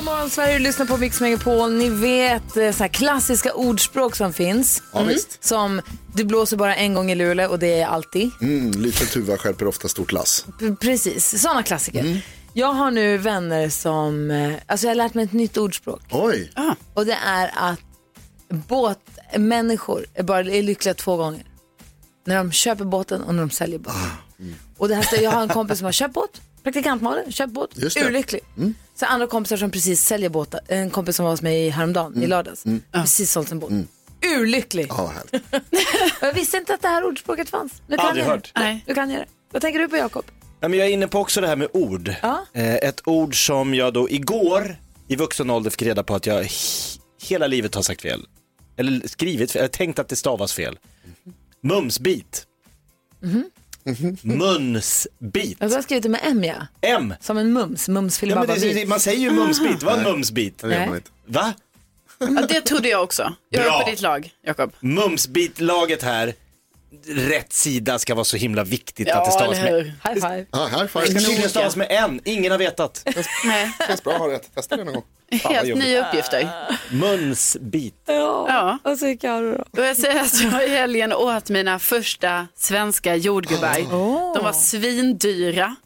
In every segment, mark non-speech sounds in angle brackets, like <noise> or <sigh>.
God morgon Sverige, du lyssnar på Mix Megapol. Ni vet eh, så här klassiska ordspråk som finns. Ja, visst. Som det blåser bara en gång i Luleå och det är alltid. Mm, liten tuva skärper ofta stort lass. P- Precis, sådana klassiker. Jag har nu vänner som, eh, alltså jag har lärt mig ett nytt ordspråk. Oj, Och det är att båtmänniskor är bara är lyckliga två gånger. När de köper båten och när de säljer båten. Och det här, jag har en kompis som har köpt båt, praktikantmalen, köpt båt, Just det. urlycklig. Så andra kompisar som precis säljer båtar, en kompis som var hos mig häromdagen, i lördags, precis sålt en båt. Urlycklig. ja, <laughs> jag visste inte att det här ordspråket fanns. Nu kan Aldrig jag hört. det. Nej. Du kan göra det. Vad tänker du på Jakob? Ja, men jag är inne på också det här med ord. Ja. Eh, ett ord som jag då igår i vuxen ålder fick reda på att jag he- hela livet har sagt fel. Eller skrivit fel, eller tänkt att det stavas fel. Mumsbit. Munsbit. Jag har skrivit det med M ja. M. Som en mums, mums Ja, men det, det, man säger ju mumsbit, vad är en mumsbit? Det inte. Va? Ja, det trodde jag också. Jag Bra. är på ditt lag, Jakob. Mumsbitlaget här, rätt sida ska vara så himla viktigt att det Ja, stavas med. High five. Ja, här Det ska five. tydligen stavas med en, ingen har vetat. Nej, Känns bra att ha rätt. Testa det någon gång. Helt jobbigt. nya uppgifter. Munsbit. Ja. Vad säger Carro då? Och jag säger att jag i helgen åt mina första svenska jordgubbar. De var svindyra.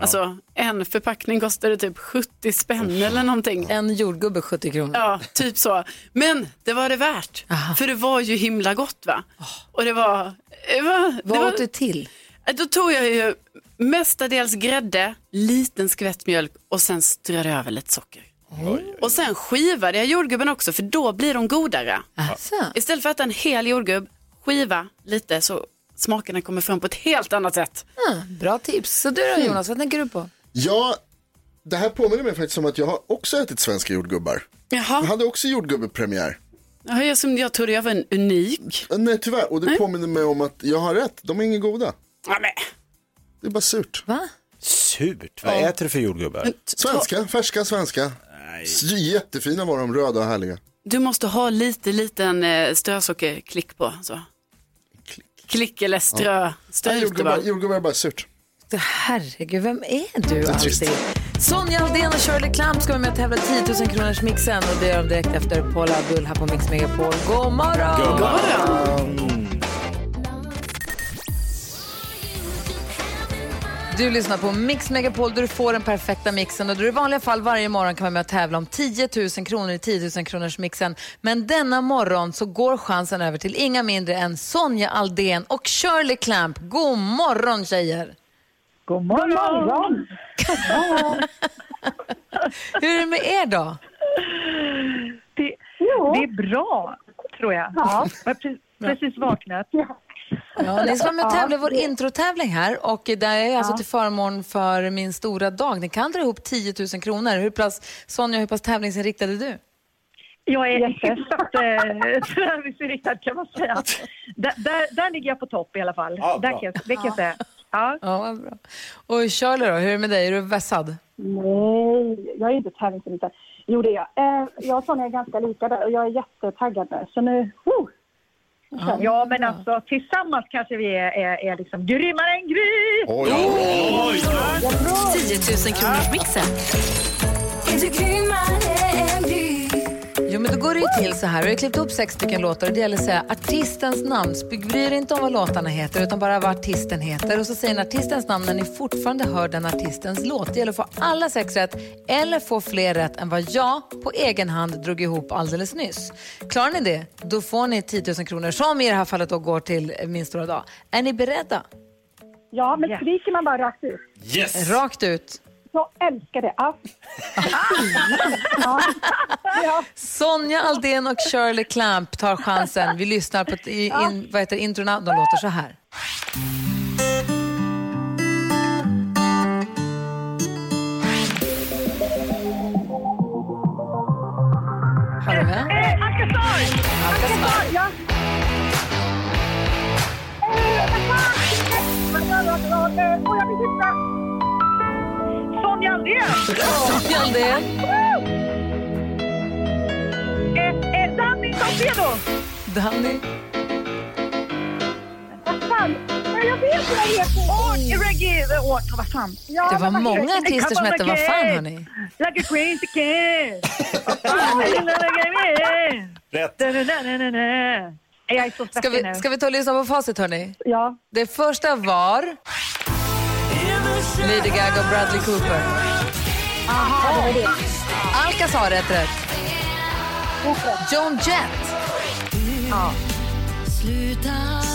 Alltså en förpackning kostade typ 70 spänn eller någonting. En jordgubbe 70 kronor. Ja, typ så. Men det var det värt. För det var ju himla gott va? Och det var... Det var, det Vad var åt du till? Då tog jag ju mestadels grädde, liten skvätt mjölk och sen strödde jag över lite socker. Och sen skivade jag jordgubben också för då blir de godare. Alltså. Istället för att äta en hel jordgubb, skiva lite så smakerna kommer fram på ett helt annat sätt. Ah, bra tips. Så du då Jonas, vad tänker du på? Ja, det här påminner mig faktiskt om att jag har också ätit svenska jordgubbar. Jag Jaha, hade också jordgubbepremiär. Ja, jag, som jag trodde jag var en unik. Nej, tyvärr. Och det påminner mig om att jag har rätt. De är inga goda. Ja, men, Det är bara surt. Va? Surt, vad äter du för jordgubbar? Svenska, färska svenska. S- Jättefina var de, röda och härliga. du måste ha lite liten eh, strösockerklick på. Så. Klick eller strö. Strö Nej, jordgubbar, bara. jordgubbar är bara surt. Herregud, vem är du alltid? Sonja Aldén och Shirley Clamp ska vara med och tävla 10 000 kronors mixen och det gör de direkt efter Paula Abdul här på Mix Megapol. God morgon! God morgon. Du lyssnar på Mix Megapol där du får den perfekta mixen och där du i vanliga fall varje morgon kan vara med och tävla om 10 000 kronor i 10 000 kronors mixen. Men denna morgon så går chansen över till inga mindre än Sonja Aldén och Shirley Clamp. God morgon tjejer! God morgon! <laughs> Hur är det med er då? Det, det är bra, tror jag. Jag har pre- precis vaknat. Ja, ni ska vara med och tävla i vår introtävling här och det är alltså till förmån för min stora dag. Ni kan dra ihop 10 000 kronor. Hur pass, Sonja, hur pass tävlingsinriktad är du? Jag är hyfsat eh, <laughs> tävlingsinriktad kan man säga. Där, där, där ligger jag på topp i alla fall. Ja, där kan det kan jag säga. Ja. Ja, bra. Och Shirley då, hur är det med dig? Är du vässad? Nej, jag är inte tävlingsinriktad. Jo, det är jag. Eh, jag och Sonja är ganska lika där och jag är jättetaggad nu. Så nu, ja, men alltså tillsammans kanske vi är, är, är liksom grymmare än Gry! Oj, oj, oj. 10 000 kronors mixen. Jo, men då går det ju till så här. Vi har klippt upp sex stycken låtar och det gäller att säga artistens namn. Bry er inte om vad låtarna heter utan bara vad artisten heter. Och så säger ni artistens namn när ni fortfarande hör den artistens låt. Det gäller att få alla sex rätt eller få fler rätt än vad jag på egen hand drog ihop alldeles nyss. Klarar ni det, då får ni 10 000 kronor som i det här fallet då går till min stora dag. Är ni beredda? Ja, men skriker man bara rakt ut? Yes! Rakt ut. Jag älskar det. Ja. ja. <laughs> ja. Sonja Aldén och Shirley Clamp tar chansen. Vi lyssnar på i- in, vad heter introna. De låter så här. Med? Eh, Alcazar! Alcazar, ja. Eh, jag? Sonja Aldén! Sonja Aldén. Eh, eh, Danny Saucedo! Danny. Vad fan? Nej, jag vet vad det heter. Vad fan? Ja, Det var vad många heter artister som hette vad fan hörni. Like a crazy kid. Rätt. Da-da-da-da-da. Jag är så Ska svettig vi, nu. ska vi ta och lyssna på facit hörni? Ja. Det första var Lady Gaga och Bradley Cooper. Aha, det var det. Alcazar rätt rätt. Joan Jett.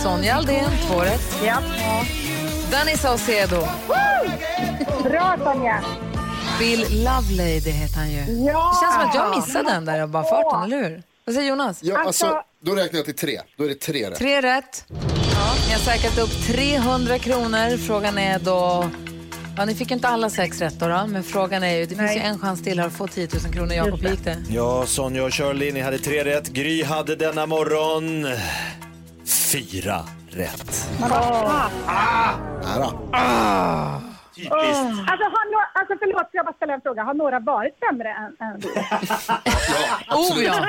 Sonja Aldén, två rätt. Ja. Danny Saucedo. Bra Sonja. Bill Lovelady heter han ju. Ja. Det känns som att jag missade den där av bara farten, eller hur? Vad säger Jonas? Ja, alltså, Alltså- då räknar jag till tre. Då är det tre rätt. Tre rätt. Ni har säkrat upp 300 kronor. Frågan är då... Ja, ni fick inte alla sex rätt då, men frågan är ju, det finns ju en chans till att få 10 000 kronor. Jakob, gick det? Ja, Sonja och Shirley, ni hade tre rätt. Gry hade denna morgon fyra rätt. Nära. Typiskt. Alltså, har några, alltså förlåt, jag bara ställa en fråga. Har några varit sämre än, än vi? <laughs> Oh ja! <laughs>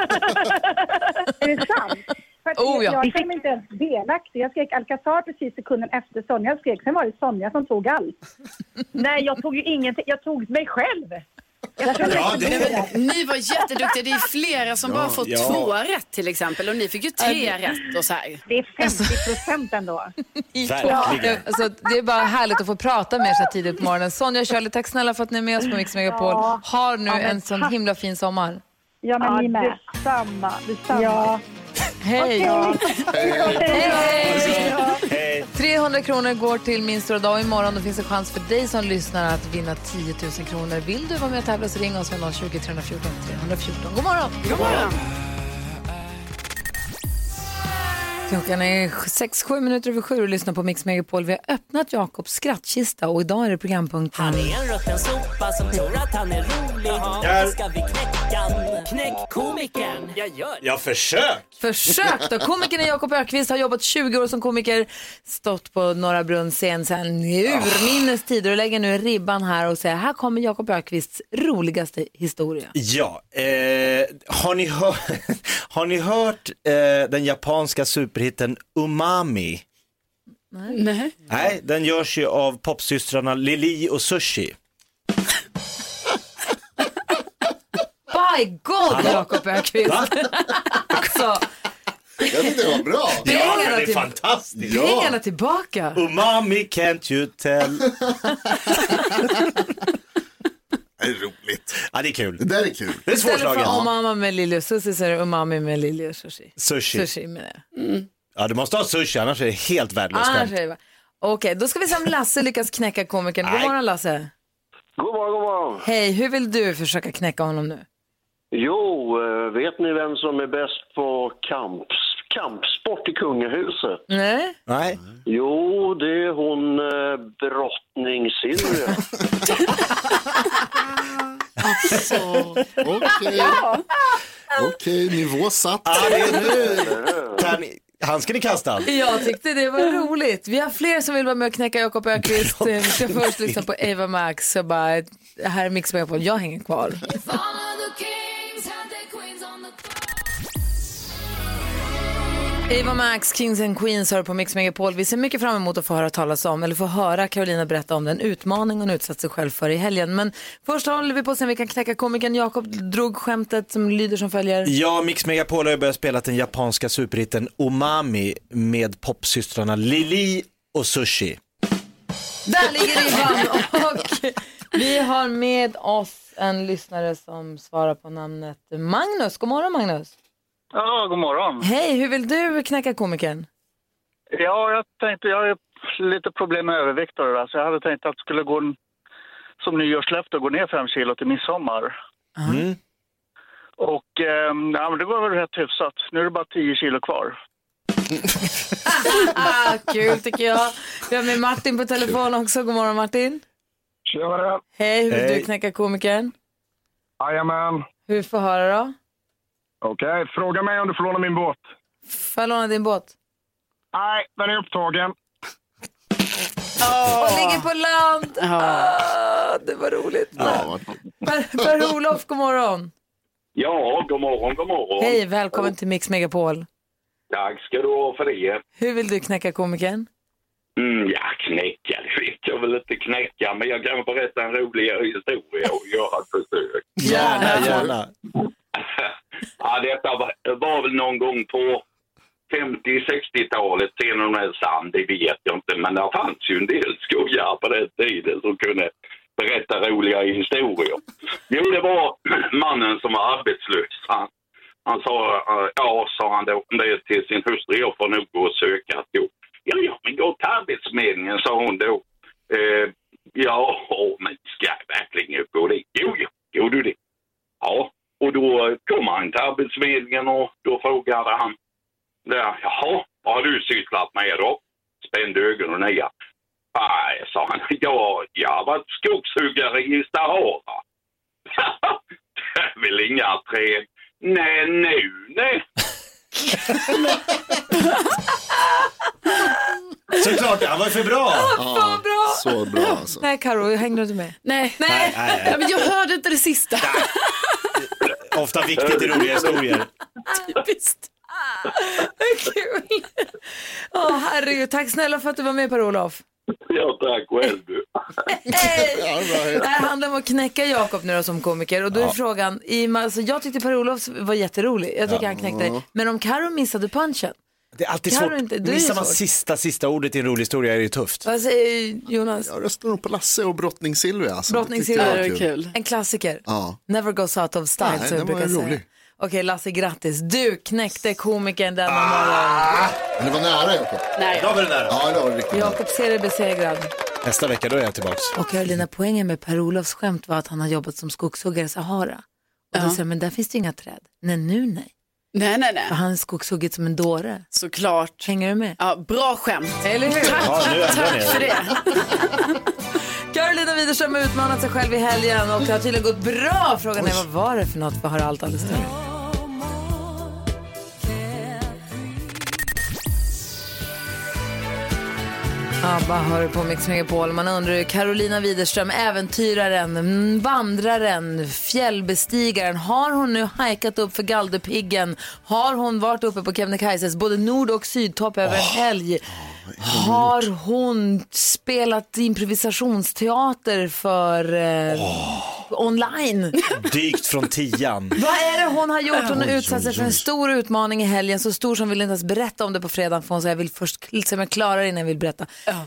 Är det sant? För Oh, ja. jag, känner mig inte ens delaktig. Jag skrek Alcazar precis sekunden efter Sonja skrek. Sen var det Sonja som tog allt. <laughs> Nej, jag tog ju ingenting. Jag tog mig själv. Ja, det, Ni var jätteduktiga. Det är flera som bara fått ja. två rätt till exempel. Och ni fick ju tre rätt och så här. Det är 50 procent ändå. <laughs> verkligen. Alltså, det är bara härligt att få prata med er så här tidigt på morgonen. Sonja och Shirley, tack snälla för att ni är med oss på Mix Megapol. Har nu en sån himla fin sommar. Ja, men ni med. detsamma. detsamma. Ja. Hej! Hej, hej! Hej. 300 kronor går till Min stora dag. Imorgon då finns det chans för dig som lyssnar att vinna 10 000 kronor. Vill du vara med och tävla så ring oss med 020 314 314. God morgon! God morgon. Klockan är 6-7 minuter över sju och lyssnar på Mix Megapol. Vi har öppnat Jakobs skrattkista och idag är det programpunkten... Han är en rutten sopa som tror att han är rolig. Nu ska vi knäcka. Knäck komikern. Jag gör det. Ja, försök! Försök då! Komikern Jakob Ökvist har jobbat 20 år som komiker, stått på Norra Brunns scen sedan urminnes tider och lägger nu ribban här och säger här kommer Jakob Ökvists roligaste historia. Ja, eh, har, ni hör, <laughs> har ni hört eh, den japanska superhitten Umami? Nej. Nej, den görs ju av popsystrarna Lili och Sushi. By God Jakob Ökvist! Va? alltså, Jag tyckte det var bra. Ja, men det är fantastiskt. pengarna tillbaka. Umami can't you tell. Det är roligt. Ja, det är kul. Det där är kul. Det är Istället svårslaget. för umami med lilje och sushi så är det umami med lilje och sushi. Sushi. Sushi med det. Ja, du måste ha sushi, annars är det helt värdelöst Annars skämt. är det bara- Okej, då ska vi se om Lasse lyckas knäcka komikern. God Nej. morgon Lasse. God morgon, god morgon. Hej, hur vill du försöka knäcka honom nu? Jo, eh, vet ni vem som är bäst på kamps, kampsport i kungahuset? Nej? Nej. Jo, det är hon eh, drottning Silvia. <laughs> Okej. <laughs> Okej, nivå satt. Ja, det är nu. Kan, handsken är kastad. Jag tyckte det var roligt. Vi har fler som vill vara med och knäcka Jakob Öqvist. <laughs> Vi ska först lyssna på Ava Max. Så bara, här är Mix Megapol. Jag hänger kvar. <laughs> Ava Max, Kings and Queens hör på Mix Megapol. Vi ser mycket fram emot att få höra talas om, eller få höra Carolina berätta om den utmaning hon utsatt sig själv för i helgen. Men först håller vi på att se om vi kan knäcka komikern. Jakob drog skämtet som lyder som följer. Ja, Mix Megapol har ju börjat spela den japanska superhitten Umami med popsystrarna Lili och Sushi. Där ligger ribban och vi har med oss en lyssnare som svarar på namnet Magnus. God morgon Magnus. Ja, god morgon. Hej, hur vill du knäcka komikern? Ja, jag tänkte, jag har ju lite problem med övervikt och det där, så jag hade tänkt att det skulle gå en som nyårslöfte att gå ner fem kilo till midsommar. Mm. Och eh, ja, men det går väl rätt hyfsat. Nu är det bara 10 kilo kvar. <laughs> Ah, kul tycker jag. Vi har med Martin på telefon också. God morgon Martin. Tjenare. Hej, hur vill Hej. du knäcka komikern? Jajamän. Hur får höra då? Okej, fråga mig om du får låna min båt. Får jag låna din båt? Nej, den är upptagen. Och ligger på land. Ah, det var roligt. Per- Per-Olof, god morgon. Ja, god morgon, god morgon. Hej, välkommen till Mix Megapol. Tack ska du ha för det. Hur vill du knäcka komikern? Mm, ja, knäcka, det vet jag väl inte knäcka, men jag kan berätta en roligare historia och göra ett försök. Gärna, gärna. Ja, detta var, var väl någon gång på 50-60-talet, sen om det är sant, det vet jag inte, men det fanns ju en del skojare på den tiden som kunde berätta roliga historier. Jo, det var mannen som var arbetslös. Han, han sa, ja, sa han då det till sin hustru, jag får nog gå och söka ett jobb. Ja, ja, men gå till Arbetsförmedlingen, sa hon då. Eh, ja, men ska jag verkligen gå dit? Jo, jo, gjorde du det? Ja, och då kom han till Arbetsförmedlingen och då frågade han, där, jaha, vad har du sysslat med då? Spände ögonen ner. Nej, sa han, ja, jag har varit skogshuggare i Sahara. <laughs> det är väl inga träd? Nej, nu, nej. <laughs> Såklart, han var för bra. Fan bra! Så bra alltså. Nej, Karo, hängde du inte med? Nej. Nej, nej, nej. Ja, men jag hörde inte det sista. <laughs> Ofta viktigt i roliga historier. Typiskt. Kul. Åh, herregud. Tack snälla för att du var med Per-Olof. Ja, tack själv du. Det här handlar om att knäcka Jakob nu då som komiker och då är Ja. frågan, i, alltså, jag tyckte Per-Olof var jätterolig, jag tycker Ja. han knäckte dig. Men om Karo missade punchen, Det är alltid Kan svårt. inte- är Missar man sista, sista ordet i en rolig historia är det tufft. vad säger Jonas? Jag röstar nog på Lasse och Brottning Silvia. Alltså. Brottning Det tyckte jag Silvia, var en klassiker. Ja. Never goes out of style Nej, som var brukar säga. rolig. Okej Lasse, grattis. Du knäckte komikern denna Ah! morgon. Men det var nära Jakob. Nej. Då var det nära. Ja, det var riktigt. Jakob ser dig besegrad. Nästa vecka då är jag tillbaks. Och Carolina, poängen med Per-Olofs skämt var att han har jobbat som skogshuggare i Sahara. Och då Ja. säger men där finns det inga träd. Nej, nu nej. Nej, nej, nej. För han är skogshuggit som en dåre. Såklart. Hänger du med? Ja, bra skämt. Eller hur? Tack, Ja, tack för det. <laughs> Carolina Widerström har utmanat sig själv i helgen och det har tydligen gått bra. Frågan är vad var det för något? Vi hör allt alldeles strax. ABBA hör på Mix Megapol. Man undrar Carolina Widerström, äventyraren, mm, vandraren, fjällbestigaren. Har hon nu hajkat upp för Galdhöpiggen? Har hon varit uppe på Kebnekaises både nord och sydtopp över en helg? Har hon spelat improvisationsteater för eh, online? Dykt från tian. <laughs> Vad är det hon har gjort? Hon har utsatt sig för en stor utmaning i helgen. Så stor som vill inte ens berätta om det på fredag. För hon säger jag vill först se om jag klarar det innan jag vill berätta.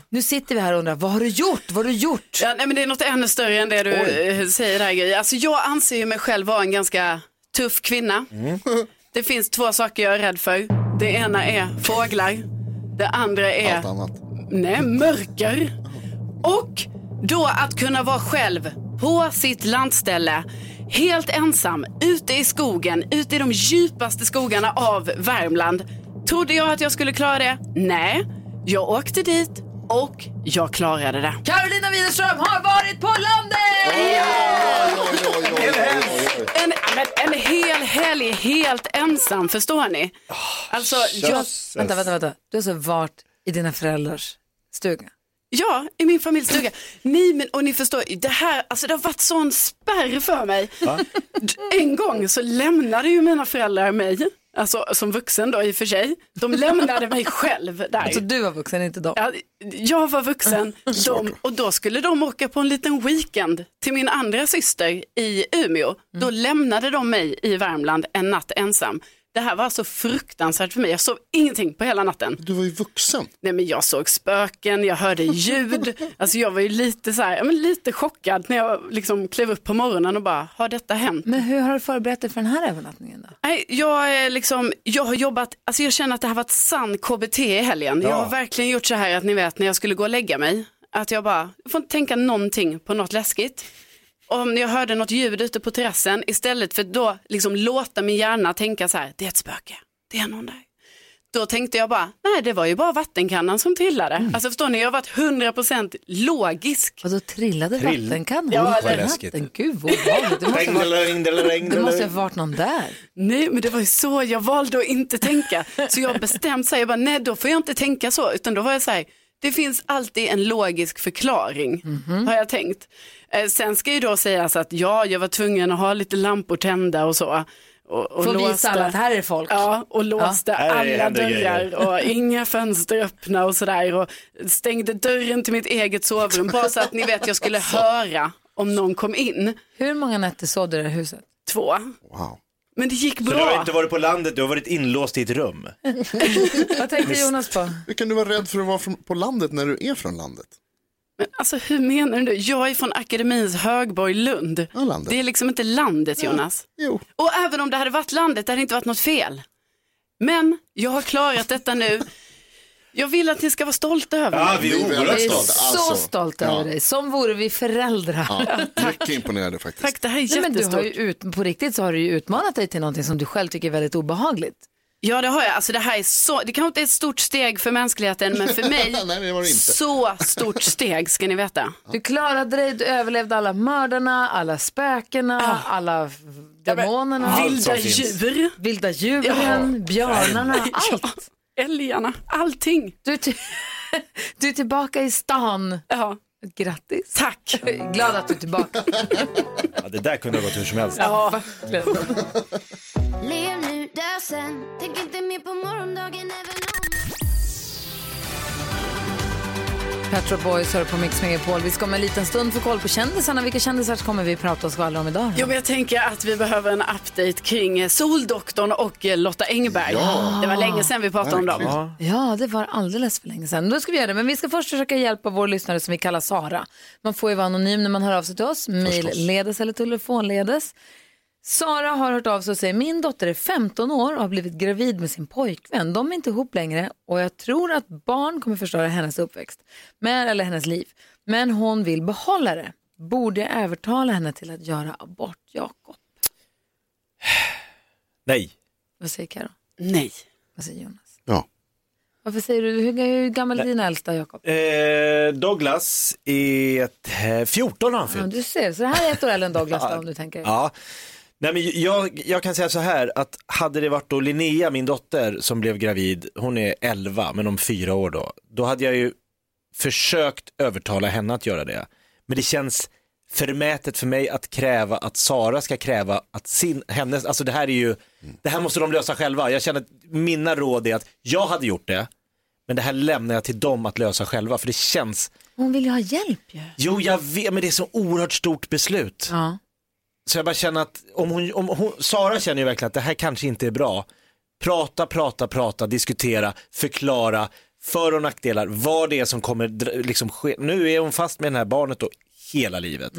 Nu sitter vi här och undrar, vad har du gjort? Vad har du gjort? Ja, nej, men det är något ännu större än det du eh, säger där Gry. Alltså jag anser ju mig själv vara en ganska tuff kvinna. Det finns två saker jag är rädd för. Det ena är fåglar. Det andra är Allt annat. nej, mörker. Och då att kunna vara själv på sitt landställe. Helt ensam, ute i skogen, ute i de djupaste skogarna av Värmland. Trodde jag att jag skulle klara det? Nej, jag åkte dit och jag klarade det. Carolina Widerström har varit på landet! En, men en hel helg helt ensam, förstår ni? Alltså, jag, Vänta, vänta, vänta. Du har alltså varit i dina föräldrars stuga? ja, i min familjs stuga. Nej, men och ni förstår, det här, alltså det har varit sån spärr för mig. En gång så lämnade ju mina föräldrar mig, alltså som vuxen då i och för sig. De lämnade mig själv där. Alltså du var vuxen, inte de. Ja, jag var vuxen <laughs> de, och då skulle de åka på en liten weekend till min andra syster i Umeå. Då lämnade de mig i Värmland en natt ensam. Det här var så fruktansvärt för mig. Jag sov ingenting på hela natten. Du var ju vuxen. Nej, men jag såg spöken, jag hörde ljud. <laughs> Alltså jag var ju lite, så här, men lite chockad när jag liksom klev upp på morgonen och bara, har detta hänt? Men hur har du förberett dig för den här övernattningen då? Nej, jag, är liksom, jag har jobbat, alltså jag känner att det här var ett sann KBT i helgen. Jag Ja. har verkligen gjort så här att ni vet när jag skulle gå och lägga mig, Att jag bara, jag får inte tänka någonting på något läskigt. Om jag hörde något ljud ute på terrassen, istället för då liksom låta min hjärna tänka så här, det är ett spöke, det är någon där. Då tänkte jag bara, nej det var ju bara vattenkannan som trillade. Mm. Alltså förstår ni, jag har varit 100% logisk. Och då trillade Trill- vattenkannan? Ja, Vad det- läskigt. Gud vad obehagligt. Det måste ha varit- varit någon där. Nej, men det var ju så jag valde att inte tänka. Så jag bestämt sig, jag bara, nej då får jag inte tänka så, utan då var jag så här, det finns alltid en logisk förklaring, Mhm. har jag tänkt. Eh, sen ska ju då sägas att ja, jag var tvungen att ha lite lampor tända och så. Och, och Får visa alla att här är folk. Ja, och låste är- alla dörrar och <laughs> inga fönster öppna och sådär. Och stängde dörren till mitt eget sovrum, bara så att ni vet jag skulle <laughs> höra om någon kom in. Hur många nätter sov du i det här huset? Två. Wow. Men det gick Så du har bra. inte varit på landet, du har varit inlåst i ett rum. <laughs> Vad tänkte Jonas på? Hur kan du vara rädd för att vara från, på landet när du är från landet? Men alltså hur menar du? Jag är från Akademins Högborg Lund. landet. Det är liksom inte landet Jonas. Jo. Och även om det hade varit landet, det hade inte varit något fel. Men jag har klarat detta nu. Jag vill att ni ska vara stolta över Ja, mig. vi är Vi är oerhört Jag är stolta. så Alltså, stolt ja. över dig. Som vore vi föräldrar. Ja, mycket imponerande faktiskt. Tack, det här är Nej, men du har ju ut, på riktigt så har du ju utmanat dig till någonting som du själv tycker är väldigt obehagligt. Ja, det har jag. Alltså det här är så, det kanske inte är ett stort steg för mänskligheten, men för mig, <laughs> Nej, det var det inte. så stort steg ska ni veta. <laughs> Du klarade dig, du överlevde alla mördarna, alla spökena, alla demonerna, Vilda som finns. djur, vilda djuren, björnarna, <laughs> allt. Älgarna, allting. Du <laughs> du är tillbaka i stan. Ja, Grattis. tack. Glad att du är tillbaka. <laughs> Ja, det där kunde ha gått hur som helst. Ja. Lev nu, dö sen Tänk inte mer på morgondagen även om Pet Shop Boys hör på Mix Megapol. Vi ska om en liten stund få koll på kändisarna. Vilka kändisar kommer vi prata och skvallra om idag? Jo, men jag tänker att vi behöver en update kring eh, Soldoktorn och eh, Lotta Engberg. Ja. Det var länge sedan vi pratade om dem. Ja, det var alldeles för länge sedan. Då ska vi göra det. Men vi ska först försöka hjälpa vår lyssnare som vi kallar Sara. Man får ju vara anonym när man hör av sig till oss, mejlledes eller telefonledes. Sara har hört av sig och säger min dotter är 15 år och har blivit gravid med sin pojkvän. De är inte ihop längre och jag tror att barn kommer förstöra hennes uppväxt, men, eller hennes liv. Men hon vill behålla det. Borde jag övertala henne till att göra abort, Jakob? <sighs> Nej. Vad säger Karo? Nej. Vad säger Jonas? Ja. Varför säger du, hur, hur gammal är din äldsta Jakob? Eh, Douglas är ett, eh, 14 har han Ja, fyllt. du ser, så det här är ett år äldre än Douglas då, om du tänker. Ja. Nej, men jag, jag kan säga så här att hade det varit då Linnea, min dotter, som blev gravid, hon är 11, men om fyra år då, då hade jag ju försökt övertala henne att göra det. Men det känns förmätet för mig att kräva att Sara ska kräva att sin, hennes, alltså det här är ju, det här måste de lösa själva. Jag känner att mina råd är att jag hade gjort det, men det här lämnar jag till dem att lösa själva, för det känns, Hon vill ju ha hjälp ju. jo jag vet, men det är så oerhört stort beslut. Ja. Så jag bara känner att om hon, om hon, Sara känner ju verkligen att det här kanske inte är bra. Prata, prata, prata, diskutera, förklara för och nackdelar, vad det är som kommer liksom ske. Nu är hon fast med det här barnet då hela livet.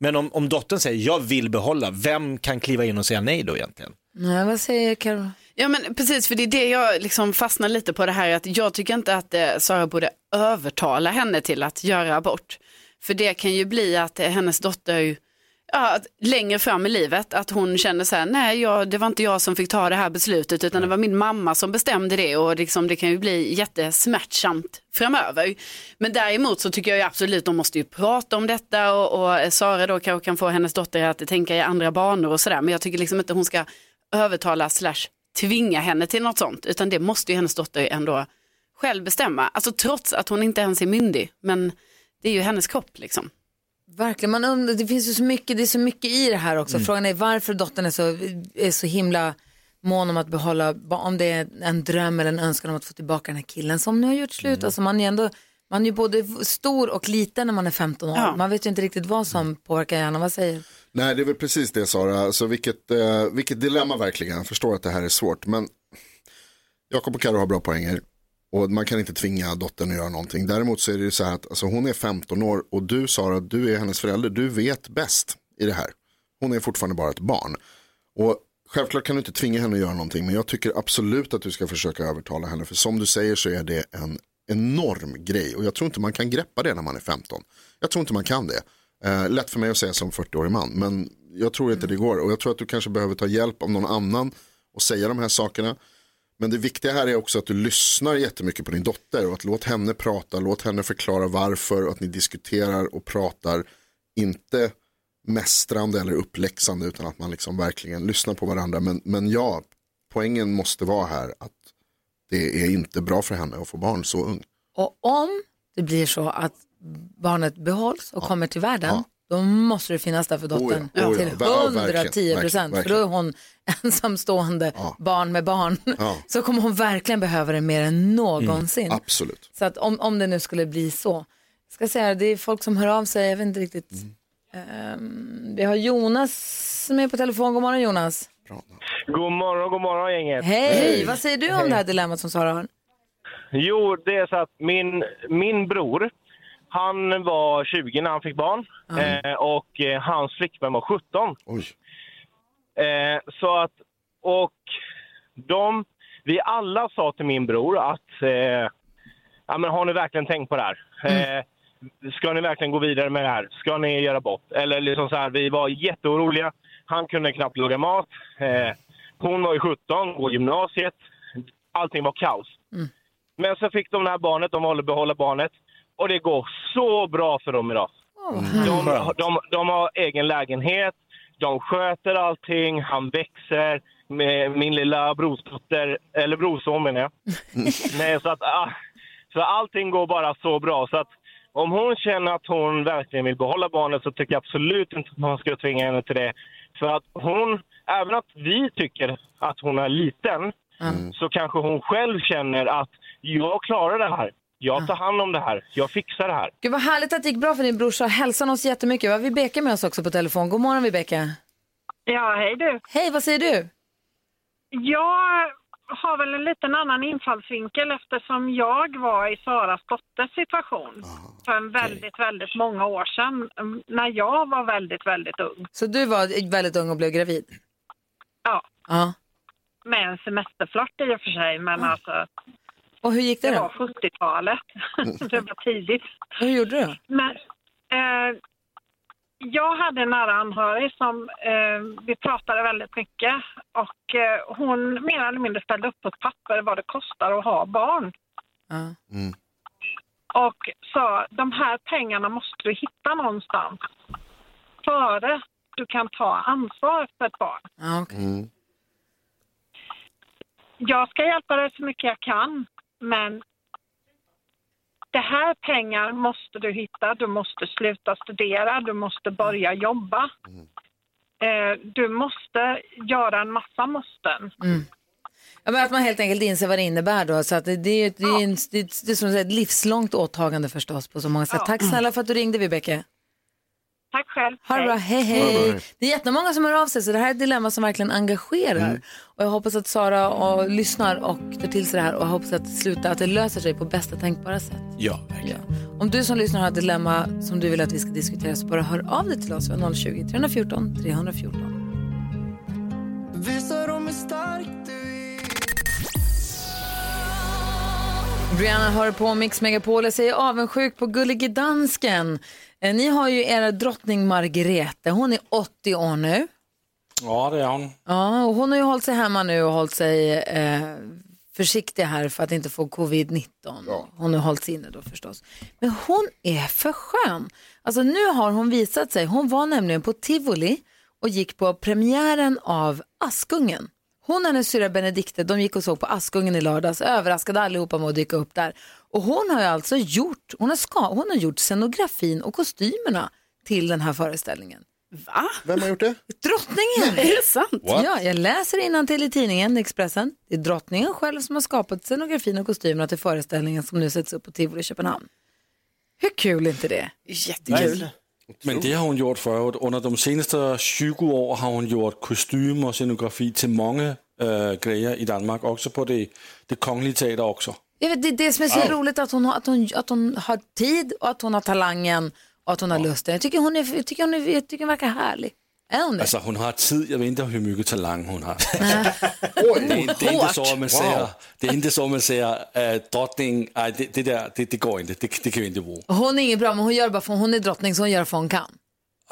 Men om, om dottern säger jag vill behålla, vem kan kliva in och säga nej då egentligen? Nej, vad säger Karo? Ja men precis, för det är det jag liksom fastnar lite på det här att jag tycker inte att eh, Sara borde övertala henne till att göra abort. För det kan ju bli att eh, hennes dotter, ja, längre fram i livet, att hon känner så här, nej jag, det var inte jag som fick ta det här beslutet utan det var min mamma som bestämde det och liksom, det kan ju bli jättesmärtsamt framöver. Men däremot så tycker jag ju absolut, de måste ju prata om detta och, och Sara då kanske kan få hennes dotter att tänka i andra banor och sådär. Men jag tycker liksom inte hon ska övertala slash tvinga henne till något sånt, utan det måste ju hennes dotter ändå själv bestämma. Alltså trots att hon inte ens är myndig, men det är ju hennes kropp liksom. Verkligen, man undrar, det finns ju så mycket, det är så mycket i det här också. Frågan är varför dottern är så, är så himla mån om att behålla, om det är en dröm eller en önskan om att få tillbaka den här killen som nu har gjort slut. Alltså man är ändå, man är ju både stor och liten när man är 15 år. Ja. Man vet ju inte riktigt vad som påverkar hjärnan. Vad säger Nej, det är väl precis det Sara. Alltså, vilket, eh, vilket dilemma verkligen. Jag förstår att det här är svårt. Men Jakob och Karo har bra poänger. Och man kan inte tvinga dottern att göra någonting. Däremot så är det ju så här att alltså, hon är 15 år och du Sara, du är hennes förälder. Du vet bäst i det här. Hon är fortfarande bara ett barn. Och självklart kan du inte tvinga henne att göra någonting. Men jag tycker absolut att du ska försöka övertala henne. För som du säger så är det en enorm grej och jag tror inte man kan greppa det när man är 15. Jag tror inte man kan det. Eh, lätt för mig att säga som 40-årig man, men jag tror inte det går. Och jag tror att du kanske behöver ta hjälp av någon annan och säga de här sakerna. Men det viktiga här är också att du lyssnar jättemycket på din dotter och att låt henne prata, låt henne förklara varför och att ni diskuterar och pratar. Inte mästrande eller uppläxande utan att man liksom verkligen lyssnar på varandra. Men, men ja, poängen måste vara här att det är inte bra för henne att få barn så ung. Och om det blir så att barnet behålls och kommer till världen, då måste det finnas där för dottern Oh ja, oh ja. till Ja, 110 verkligen, procent. För då är hon <laughs> ensamstående barn med barn. Ja. Så kommer hon verkligen behöva det mer än någonsin. Mm, absolut. Så att om, om det nu skulle bli så. Jag ska säga, det är folk som hör av sig, jag vet inte riktigt. Mm. Ehm, vi har Jonas som är på telefon. God morgon Jonas. God morgon, god morgon gänget. Hej, vad säger du om det här dilemmat som Sara har? Jo, det är så att min, min bror, han var 20 när han fick barn eh, och eh, hans flickvän var 17. Eh, så att, och de, vi alla sa till min bror att, eh, ja men har ni verkligen tänkt på det här? Eh, ska ni verkligen gå vidare med det här? Ska ni göra bort? Eller liksom så här, vi var jätteoroliga. Han kunde knappt laga mat. Eh, hon var ju 17, går gymnasiet. Allting var kaos. Men så fick de det här barnet, de valde att behålla barnet. Och det går så bra för dem idag. De, de, de har egen lägenhet, de sköter allting, han växer. Med min lilla brorsdotter, eller brorson menar jag. <laughs> Nej, så, att, ah, så allting går bara så bra. Så att om hon känner att hon verkligen vill behålla barnet så tycker jag absolut inte att man ska tvinga henne till det. För att hon, även att vi tycker att hon är liten, så kanske hon själv känner att jag klarar det här. Jag tar hand om det här. Jag fixar det här. Gud vad härligt att det gick bra för din brorsa. Hälsa oss jättemycket. Vi har Vibeke med oss också på telefon. God morgon Vibeke. Ja, hej du. Hej, vad säger du? Jag har väl en liten annan infallsvinkel eftersom jag var i Saras dotters situation för en väldigt, väldigt många år sedan mm, när jag var väldigt, väldigt ung. Så du var väldigt ung och blev gravid? Ja, Ja. med en semesterflört i och för sig, men alltså Och hur gick det det då? var 70-talet. <laughs> det var tidigt. Hur gjorde du? Men eh, jag hade en nära anhörig som eh, vi pratade väldigt mycket och eh, hon mer eller mindre ställde upp på ett papper vad det kostar att ha barn. Ja. Och sa de här pengarna måste du hitta någonstans före du kan ta ansvar för ett barn. Ja, okej. Jag ska hjälpa dig så mycket jag kan, men det här pengar måste du hitta. Du måste sluta studera, du måste börja jobba. Eh, du måste göra en massa måsten. Mm. Ja, men att man helt enkelt inser vad det innebär då. Så att det, det, är, det, är, en, det, det är som ett livslångt åtagande förstås på så många sätt. Ja. Tack snälla för att du ringde Vibeke. Tack själv. Ha det bra, hej hej. Det är jättemånga som hör av sig så det här är ett dilemma som verkligen engagerar. Och jag hoppas att Sara och lyssnar och tar till sig det här och jag hoppas att det slutar, att det löser sig på bästa tänkbara sätt. Ja, Om du som lyssnar har ett dilemma som du vill att vi ska diskutera så bara hör av dig till oss. Vi har 020 314 314. Visa dem hur stark du Brianna hör på Mix Megapol. Jag säger avundsjuk på Gullige Dansken. Eh, Ni har ju era drottning Margrethe. Hon är 80 år nu. Ja, det är hon. Ja, och hon har ju hållit sig hemma nu och hållit sig eh, försiktig här för att inte få covid-19. Hon har hållit sig inne då förstås. Men hon är för skön. Alltså nu har hon visat sig. Hon var nämligen på Tivoli och gick på premiären av Askungen. Hon och hennes syrra Benedikte, de gick och såg på Askungen i lördags, överraskade allihopa med att dyka upp där. Och hon har ju alltså gjort, hon har, ska, hon har gjort scenografin och kostymerna till den här föreställningen. Va? Vem har gjort det? Drottningen! Är det sant? Ja, jag läser till i tidningen Expressen. Det är drottningen själv som har skapat scenografin och kostymerna till föreställningen som nu sätts upp på Tivoli i Köpenhamn. Hur kul är inte det? Jättekul. Men det har hon gjort förut. Under de senaste 20 åren har hon gjort kostym och scenografi till många äh, grejer i Danmark. Också på det, det kongliga teater också. Jag vet, det är det som är så Ja. roligt, att hon, har, att, hon, att hon har tid och att hon har talangen och att hon har lusten. Jag tycker hon, är, jag tycker hon, är, jag tycker hon verkar härlig. Är hon det? Alltså hon har tid, jag vet inte hur mycket talang hon har. <laughs> det, är, inte- det är inte så man säger, det är inte så att man säger äh, drottning, nej, det, det, där, det, det går inte, det, det kan vi inte bo. Hon är inget bra, men hon gör bara för hon är drottning så hon gör för hon kan.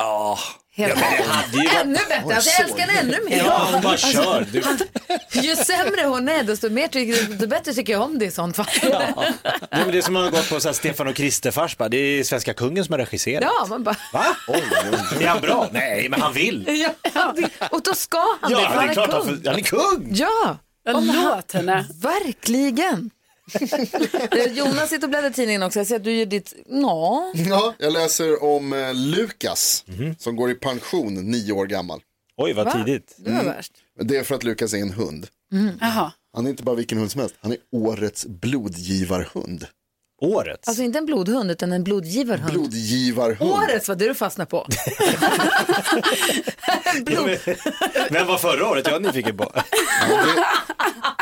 Åh. Helt Ännu bättre, alltså, jag älskar henne ännu mer. Ja, bara kör. Du, Ju sämre hon är, desto, mer tycker, desto bättre tycker jag om det i sånt fall. Ja, Nej, men det är som att ha gått på så här Stefan och Krister-fars, det är svenska kungen som har regisserat. man bara... Va? Är han bra? Nej, men han vill. Ja, och då ska han Ja, det, för det är han klart är han kung. han är kung. Ja, Ja, låt henne. Verkligen. <laughs> Jonas sitter och bläddrar i tidningen också. Jag ser att du gör ditt... Nå. Ja, jag läser om eh, Lukas som går i pension nio år gammal. Oj, vad Va? tidigt. Det var värst. Det är för att Lukas är en hund. Jaha. Han är inte bara vilken hund som helst, han är årets blodgivarhund. Årets? Alltså inte en blodhund utan en blodgivarhund. Blodgivarhund. Årets var det du fastnade på. <laughs> Vem var förra året? Jag är nyfiken på.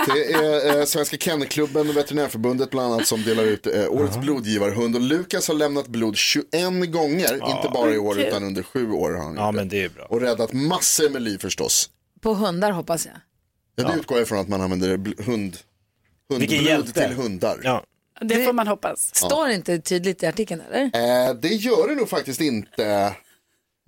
Det är eh, Svenska Kennelklubben och Veterinärförbundet bland annat som delar ut eh, årets blodgivarhund. Och Lukas har lämnat blod 21 gånger, inte bara i år utan under sju år har han Ja, men det är bra. Och räddat massor med liv förstås. På hundar hoppas jag. Ja, det utgår jag från att man använder hund, hundblod till hundar. Ja. Det får man hoppas. Står inte tydligt i artikeln eller? Eh, det gör det nog faktiskt inte.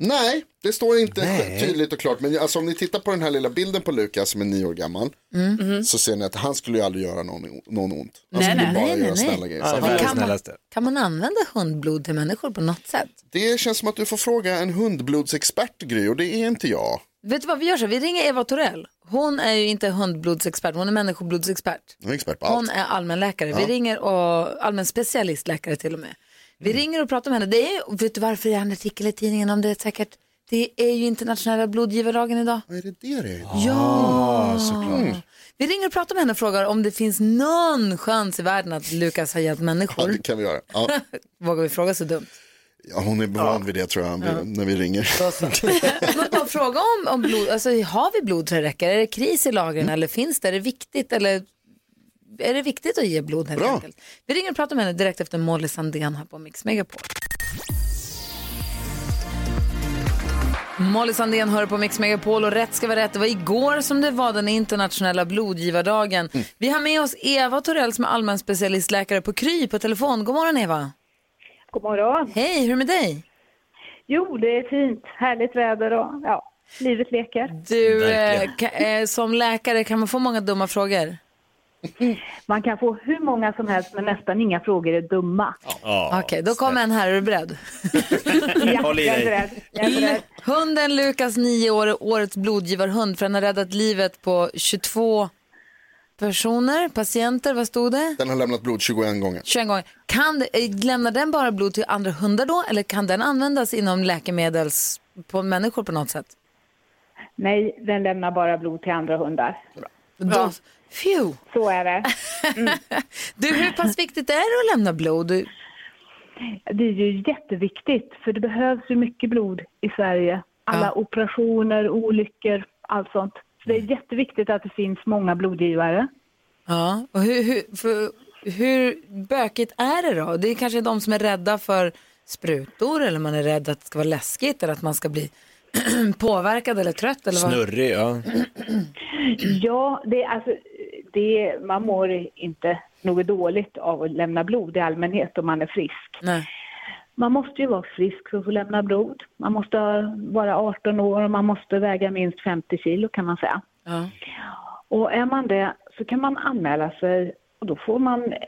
Nej, det står inte Nej. tydligt och klart. Men alltså, om ni tittar på den här lilla bilden på Lukas som är nio år gammal. Mm. Så ser ni att han skulle ju aldrig göra någon, någon ont. Han Nej, skulle nej. bara Nej, göra nej. snälla grejer. Ja, det Kan man, kan man använda hundblod till människor på något sätt? Det känns som att du får fråga en hundblodsexpert Gry och det är inte jag. Vet du vad vi gör så? Vi ringer Eva Torell. Hon är ju inte hundblodsexpert, hon är människoblodexpert. Jag är expert på allt. Hon är allmänläkare. Vi Ja. ringer och allmän specialistläkare till och med. Vi ringer och pratar med henne. Det är, vet du varför det är en artikel i tidningen om det säkert? Det är ju internationella blodgivardagen idag. Vad är det det det är? Ja, såklart. Vi ringer och pratar med henne och frågar om det finns någon chans i världen att Lukas har hjälpt Ja, människor. det kan vi göra. Ja. <laughs> Vågar vi fråga så dumt? Ja, hon är van vid det tror jag, när vi ringer. <laughs> Men bara fråga om, om blod, alltså har vi blod så det räcker? Är det kris i lagren eller finns det? Är det viktigt eller är det viktigt att ge blod helt Bra. enkelt? Vi ringer och pratar med henne direkt efter Molly Sandén här på Mix Megapol. Molly Sandén hör på Mix Megapol och rätt ska vara rätt. Det var igår som det var den internationella blodgivardagen. Vi har med oss Eva Torell som är allmän specialistläkare på Kry på telefon. God morgon Eva. God morgon. Hej, hur är det med dig? Jo, det är fint. Härligt väder och ja, livet leker. Du, eh, ka, eh, som läkare kan man få många dumma frågor? Man kan få hur många som helst men nästan inga frågor är dumma. Okej, då kommer en här. Är du beredd? <laughs> Ja, Håll i jag är beredd. Jag är beredd. Hunden Lukas, nio år, är årets blodgivarhund för den har räddat livet på 22 personer, patienter, vad stod det? Den har lämnat blod 21 gånger. 21 gånger. Kan, eh, lämnar den bara blod till andra hundar då eller kan den användas inom läkemedels på människor på något sätt? Nej, den lämnar bara blod till andra hundar. Då, phew. Så är det. <laughs> Du, hur pass viktigt är det att lämna blod? Du, Det är ju jätteviktigt för det behövs ju mycket blod i Sverige. Alla Ja. operationer, olyckor, allt sånt. Så det är jätteviktigt att det finns många blodgivare. ja, och hur, hur, för, hur bökigt är det då? Det är kanske de som är rädda för sprutor eller man är rädd att det ska vara läskigt eller att man ska bli <clears throat> påverkad eller trött eller vad? Snurrig, ja. <clears throat> Ja, det, alltså, det, man mår inte något dåligt av att lämna blod i allmänhet om man är frisk. Nej. Man måste ju vara frisk för att få lämna blod. Man måste vara 18 år och man måste väga minst 50 kilo kan man säga. Ja. Och är man det så kan man anmäla sig och då får man, eh,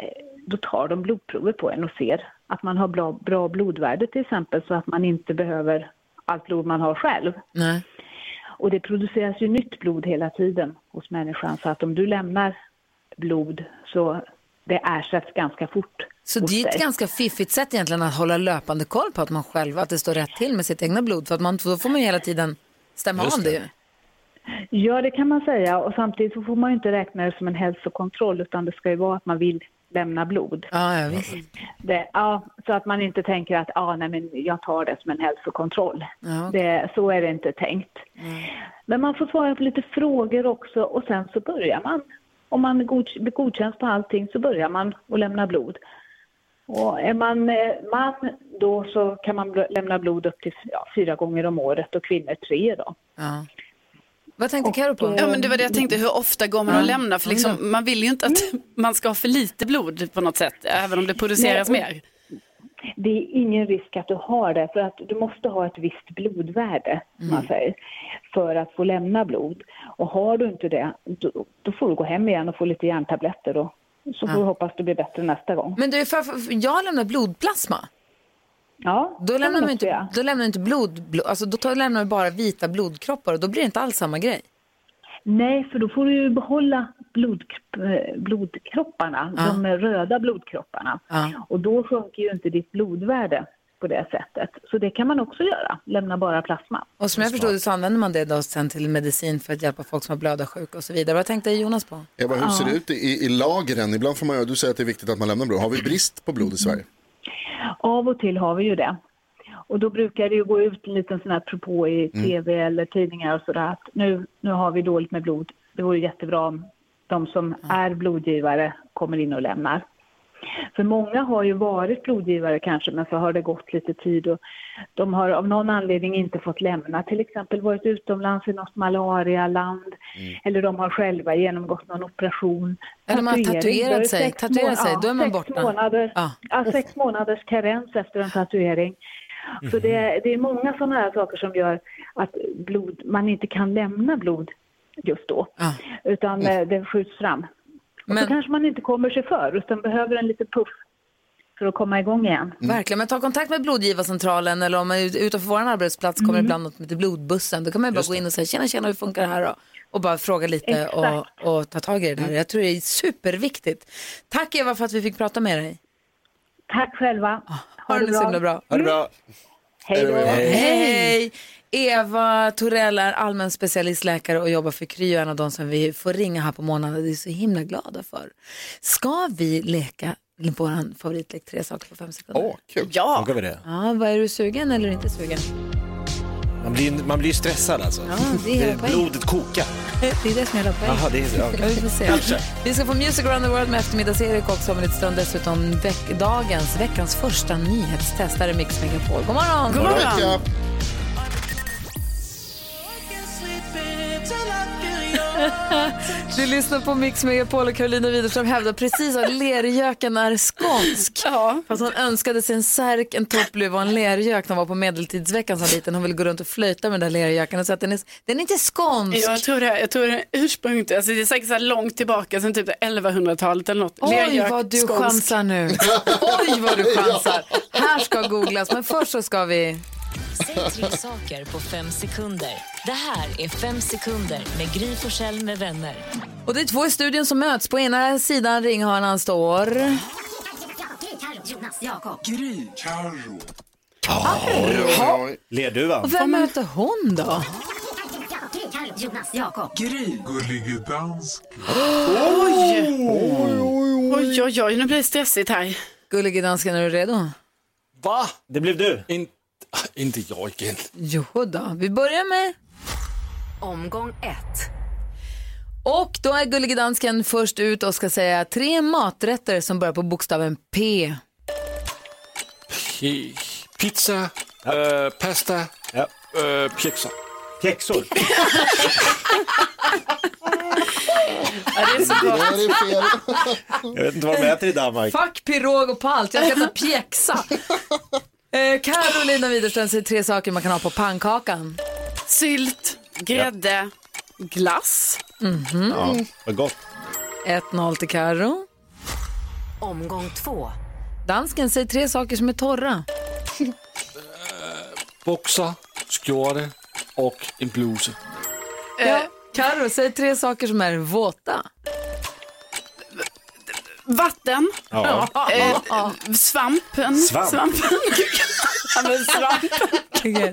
då tar de blodprover på en och ser att man har bra, bra blodvärde till exempel så att man inte behöver allt blod man har själv. Nej. Och det produceras ju nytt blod hela tiden hos människan så att om du lämnar blod så det ersätts ganska fort. Så det är ett ganska fiffigt sätt egentligen att hålla löpande koll på att man själv, att det står rätt till med sitt egna blod. För att man, då får man ju hela tiden stämma Just av det. det ju. Ja, det kan man säga och samtidigt så får man ju inte räkna det som en hälsokontroll utan det ska ju vara att man vill lämna blod. Ja, ja visst. Det, ja, så att man inte tänker att ah, nej, men jag tar det som en hälsokontroll. Ja, det, så är det inte tänkt. Men man får svara på lite frågor också och sen så börjar man. Om man god, blir godkänd på allting så börjar man att lämna blod. Och är man eh, man då så kan man lämna blod upp till ja, fyra gånger om året och kvinnor tre då. Ja. Vad tänkte Karo på? Ja, men det var det jag tänkte, hur ofta går man och lämnar? För liksom, man vill ju inte att <laughs> man ska ha för lite blod på något sätt, även om det produceras Nej, mer. Det är ingen risk att du har det för att du måste ha ett visst blodvärde, som man säger, för att få lämna blod. Och har du inte det, då, då får du gå hem igen och få lite järntabletter och så får Ja. du hoppas det blir bättre nästa gång. Men du, för, för, jag lämnar blodplasma. Ja, Då lämnar man inte, göra. då lämnar inte blod, blod, alltså då tar, lämnar man bara vita blodkroppar och då blir det inte alls samma grej. Nej, för då får du ju behålla blod, eh, blodkropparna, Ja. de röda blodkropparna. Ja. Och då sjunker ju inte ditt blodvärde på det sättet. Så det kan man också göra, lämna bara plasma. Och som jag förstod så använder man det då sen till medicin för att hjälpa folk som har blödarsjuka och så vidare. Vad tänkte Jonas på? Eva, hur ser Ja. det ut i, i lagren? Ibland får man ju, du säger att det är viktigt att man lämnar blod. Har vi brist på blod i Sverige? Av och till har vi ju det. Och då brukar det ju gå ut en liten sån här propå i Mm. tv eller tidningar och sådär att nu, nu har vi dåligt med blod. Det vore jättebra om de som är blodgivare kommer in och lämnar. För många har ju varit blodgivare kanske men så har det gått lite tid och de har av någon anledning inte fått lämna, till exempel varit utomlands i något malarialand eller de har själva genomgått någon operation. Eller man har tatuerat sig. sex Tatuerat sig, då är man sex borta. Månader, Ja. ja, sex månaders karens efter en tatuering. Så Mhm. det, det är många sådana här saker som gör att blod, man inte kan lämna blod just då. Utan eh, det skjuts fram. Och så kanske man inte kommer sig för utan behöver en liten puff för att komma igång igen. Verkligen, men ta kontakt med blodgivarcentralen eller om man är utanför vår arbetsplats kommer Mm. ibland något som heter blodbussen. Då kan man ju bara gå in och säga tjena tjena hur funkar det här då? Och bara fråga lite Exakt. och, och ta tag i det där. Jag tror det är superviktigt. Tack Eva för att vi fick prata med dig. Tack själva. Ha det så himla bra. Ha det bra. Hej då. Hej! Eva Torell är allmän specialistläkare och jobbar för Kry en av de som vi får ringa här på månaden. Det är så himla glada för. Ska vi leka vår favoritlek tre saker på fem sekunder? Åh, kul. Ja. Vi det? Ja, vad är du sugen eller inte sugen? Man blir, man blir stressad alltså. Ja, det är poängen. Blodet kokar. Det är det som är hela poängen. Jaha, det är-. Ja, vi får se. Kanske. Vi ska få Music around the world med eftermiddags-Erik också om en liten stund. Dessutom veck- dagens, veckans första nyhetstest. Är Mix Megapol. God morgon! God morgon. Du lyssnar på Mix Megapol och Carolina Widerström hävdar precis att lergöken är skånsk. Ja. Fast hon önskade sig en särk, en toppluva och en lergök när hon var på medeltidsveckan som liten. Hon ville gå runt och flöjta med den där lergöken och säga att den är, den är inte skånsk. Ja, jag tror det. Jag tror det är ursprunget, alltså det är säkert så här långt tillbaka, sen typ 1100-talet eller något. Oj vad du skånsk. chansar nu. <laughs> Oj vad du chansar. Här ska googlas, men först så ska vi... Säg tre saker på fem sekunder. Det här är Fem sekunder med Gry Forssell med vänner. Och det är två i studion som möts. På ena sidan ringhörnan står... Gry. Jaha. Lerduvan. Och vem möter hon då? Jonas, Jakob. Gry. Gullige dansk. Oj! Oj, oj, oj, nu blir det stressigt här. Gullige dansken, är du redo? Va? Det blev du. In, <laughs> inte jag igen. Jo då. vi börjar med... Omgång ett. Och då är Gullige dansken först ut och ska säga tre maträtter som börjar på bokstaven P. P- Pizza, äh, pasta, ja. äh, pjäxor. Pjäxor? <laughs> Ja, det är så gott. Det är fel. <laughs> Jag vet inte vad de äter i Danmark. Fuck pirog och palt, jag ska äta pjäxa. Eh, Carolina Widerström säger tre saker man kan ha på pannkakan. Sylt, grädde, glass. Mhm. Ja, vad gott. 1-0 till Karo. Omgång två. Dansken säger tre saker som är torra. Boxer, skjorta och en bluse. Ja. Karo säger tre saker som är våta. Vatten, Ja. eh, svampen. Svamp. Svampen. ja, men svampen. Det-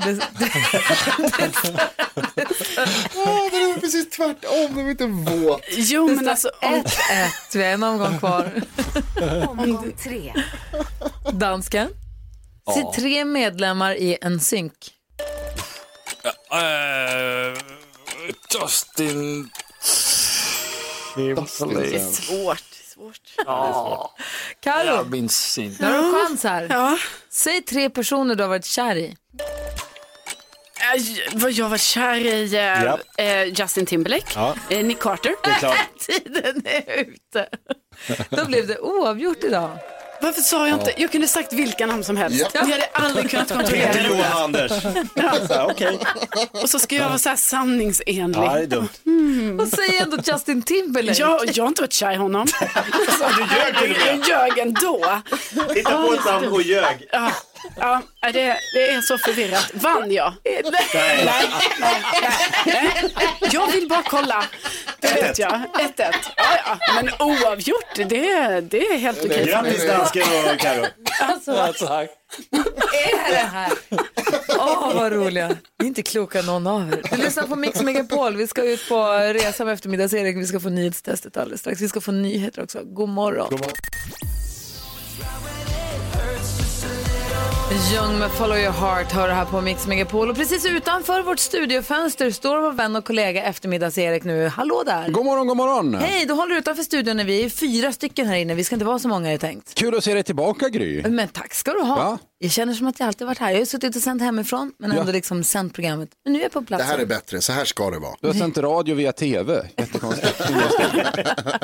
det är precis tvärtom, de är inte våt. Jo, Det men alltså... 1-1, vi har en omgång kvar. Omgång tre. Dansken. Ja. tre medlemmar i en synk. Dustin... Det är svårt. Svårt. Ja. Karo, Jag minns inte. nu har du chans här. Säg tre personer du har varit kär i. Äh, vad jag var kär i eh, Ja. eh, Justin Timberlake, Ja. eh, Nick Carter. Det är klart. <laughs> Tiden är ute. Då blev det oavgjort idag. Varför sa jag inte? Jag kunde sagt vilka namn som helst. Ja. Jag hade aldrig kunnat kontrollera Peter, Johan. Anders. Så här, Okej. Och så ska jag vara så här sanningsenlig. Ja, det är dumt. Mm. Och säg ändå Justin Timberlake. Jag, jag har inte varit kär i honom. <laughs> Du ljög till och med. Jag ljög ändå. Hitta på ett namn och ljög. Ja, ja det, det är så förvirrat. Vann jag? Nej. Nej, nej, nej, nej. Jag vill bara kolla. Det vet jag. 1-1. Ja, ja. Men oavgjort, det, det är helt okej. Grattis dansken och Karo. Alltså, vad tack. är det här? Åh, vad roliga. Ni är inte kloka någon av er. Du lyssnar på Mix Megapol. Vi ska ut på resa med eftermiddags-Erik. Vi ska få nyhetstestet alldeles strax. Vi ska få nyheter också. God morgon. God morgon. Young med Follow Your Heart hör här på Mix Megapol. Och precis utanför vårt studiofönster står vår vän och kollega eftermiddags-Erik nu. Hallå där! God morgon, god morgon. Hej, du håller utanför studion när vi är fyra stycken här inne. Vi ska inte vara så många är tänkt. Kul att se dig tillbaka Gry. Men tack ska du ha. Ja. Jag känner som att jag alltid varit här. Jag har suttit och sänt hemifrån men Ja. ändå liksom sänt programmet. Men nu är jag på plats. Det här är bättre, så här ska det vara. Du har sänt radio via tv. Jättekonstigt. <laughs>